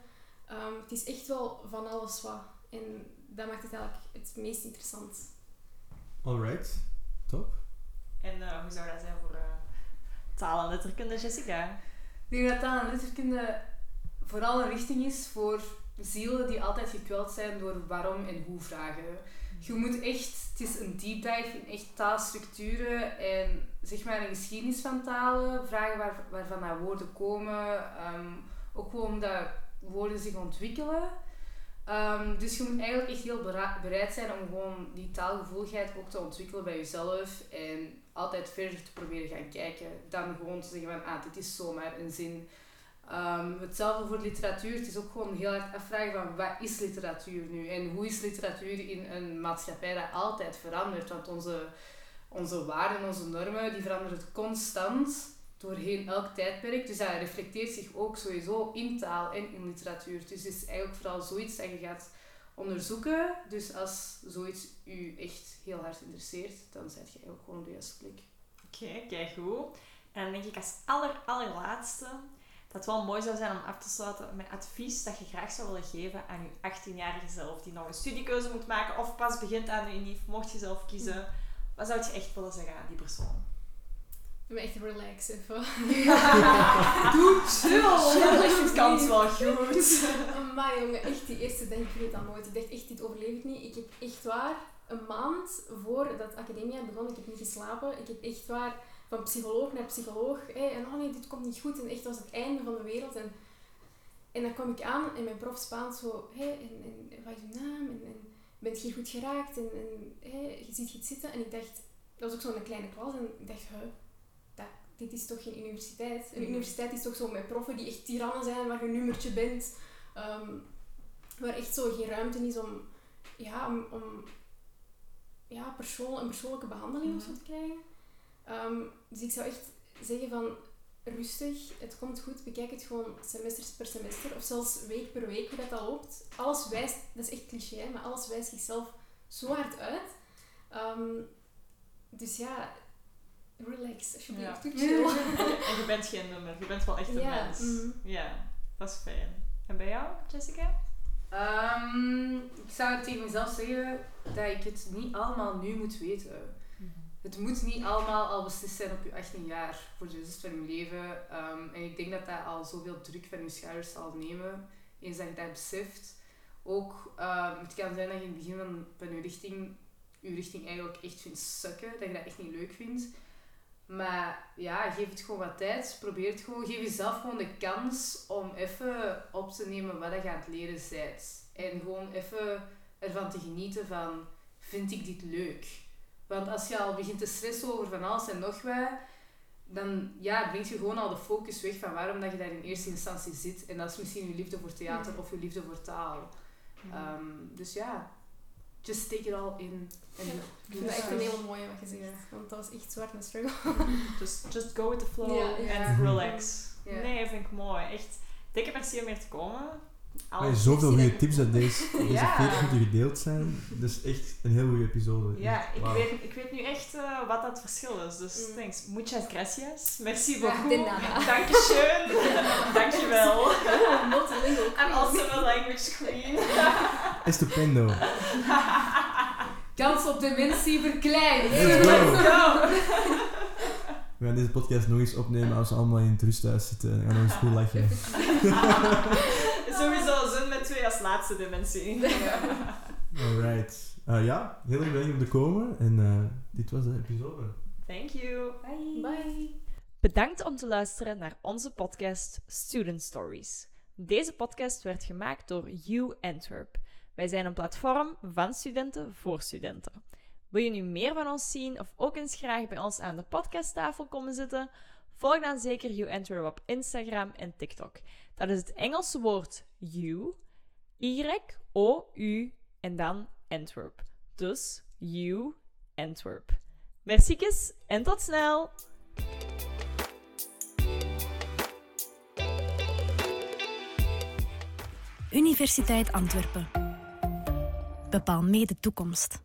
Het is echt wel van alles wat. En dat maakt het eigenlijk het meest interessant. Alright, top. En eh, hoe zou dat zijn voor eh taal en letterkunde, Jessica? Ik denk dat taal en letterkunde vooral een richting is voor zielen die altijd gekweld zijn door waarom en hoe vragen. Je moet echt, het is een deep dive in echt taalstructuren en zeg maar een geschiedenis van talen, vragen waar, waarvan dat woorden komen, ehm, ook gewoon omdat woorden zich ontwikkelen. Ehm, dus je moet eigenlijk echt heel bereid zijn om gewoon die taalgevoeligheid ook te ontwikkelen bij jezelf en altijd verder te proberen gaan kijken dan gewoon te zeggen van ah, dit is zomaar een zin. Ehm, hetzelfde voor literatuur. Het is ook gewoon heel hard afvragen van wat is literatuur nu? En hoe is literatuur in een maatschappij dat altijd verandert? Want onze, onze waarden, onze normen, die veranderen constant doorheen elk tijdperk. Dus dat reflecteert zich ook sowieso in taal en in literatuur. Dus het is eigenlijk vooral zoiets dat je gaat onderzoeken. Dus als zoiets u echt heel hard interesseert, dan zet je eigenlijk gewoon op de juiste plek. Oké, kijk goed. En dan denk ik als aller, allerlaatste dat het wel mooi zou zijn om af te sluiten met advies dat je graag zou willen geven aan je 18-jarige zelf, die nog een studiekeuze moet maken of pas begint aan de UNIF, mocht je zelf kiezen. Wat zou je echt willen zeggen aan die persoon? Ik ben echt relax even. <laughs> Doe chill! Het kan wel goed. <laughs> Maar jongen, echt die eerste dag, ik weet dat nooit. Ik dacht echt, dit overleef ik niet. Ik heb echt waar, een maand voordat academia begon, ik heb niet geslapen. Ik heb echt waar, van psycholoog naar psycholoog. Hé, en oh nee, dit komt niet goed. En echt, was het einde van de wereld. En, en dan kwam ik aan en mijn prof Spaans zo, hé, en, en wat is je naam? En, en bent je hier goed geraakt? En, en hé, je ziet iets zitten. En ik dacht, dat was ook zo'n kleine klas. En ik dacht, huh, dat, dit is toch geen universiteit? Een Mhm. universiteit is toch zo met proffen die echt tirannen zijn, waar je een nummertje bent. Ehm, waar echt zo geen ruimte is om, ja, om, om ja, persoon, een persoonlijke behandeling of zo te krijgen. Ehm, dus ik zou echt zeggen van rustig, het komt goed, bekijk het gewoon semester per semester of zelfs week per week hoe dat, dat loopt. Alles wijst, dat is echt cliché, maar alles wijst zichzelf zo hard uit. Ehm, dus ja, relax alsjeblieft, Ja. chill. <laughs> En je bent geen nummer, je bent wel echt een Ja, mens. mhm. Ja, dat is fijn. En bij jou, Jessica? Ehm, ik zou tegen mezelf zeggen dat ik het niet allemaal nu moet weten. Het moet niet allemaal al beslist zijn op je 18 jaar voor de rest van je leven. Ehm, en ik denk dat dat al zoveel druk van je schouders zal nemen, eens dat je dat beseft. Ook, ehm, het kan zijn dat je in het begin van, van je richting, je richting eigenlijk echt vindt sukken, dat je dat echt niet leuk vindt. Maar ja, geef het gewoon wat tijd. Probeer het gewoon. Geef jezelf gewoon de kans om even op te nemen wat je aan het leren bent. En gewoon even ervan te genieten van, vind ik dit leuk? Want als je al begint te stressen over van alles en nog wat, dan ja, brengt je gewoon al de focus weg van waarom dat je daar in eerste instantie zit. En dat is misschien je liefde voor theater of je liefde voor taal. Ehm, dus ja, just take it all in. En Ja. Ik vind dat echt een hele mooie wat je zegt. Want dat was echt zwart een struggle. <laughs> Just, just go with the flow Ja, ja. and relax. Ja. Nee, vind ik mooi. Echt, dikke merci om hier te komen. Alle Maar zoveel goede tips dat deze, <laughs> deze Ja. 40 minuten gedeeld zijn. Dat is echt een heel goede episode. Ja, ik, weet, ik weet nu echt eh, wat dat verschil is. Dus Mm. thanks. Muchas gracias. Merci Ja, beaucoup. de nada. <laughs> Dankjewel. I'm also a language queen. Estupendo. <laughs> Kans op dementie verkleinen. Let's go. Go. We gaan deze podcast nog eens opnemen als we allemaal in het rusthuis zitten. En gaan eens goed lachen. <laughs> <laughs> Sowieso zin met twee als laatste dimensie. Alright. Eh, ja, heel erg bedankt om te komen. En eh, dit was de episode. Thank you. Bye. Bye. Bedankt om te luisteren naar onze podcast Student Stories. Deze podcast werd gemaakt door U Antwerp. Wij zijn een platform van studenten voor studenten. Wil je nu meer van ons zien of ook eens graag bij ons aan de podcasttafel komen zitten? Volg dan zeker U Antwerp op Instagram en TikTok. Dat is het Engelse woord U, Y-O-U en dan Antwerp. Dus U Antwerp. Merciekes en tot snel! Universiteit Antwerpen. Bepaal mee de toekomst.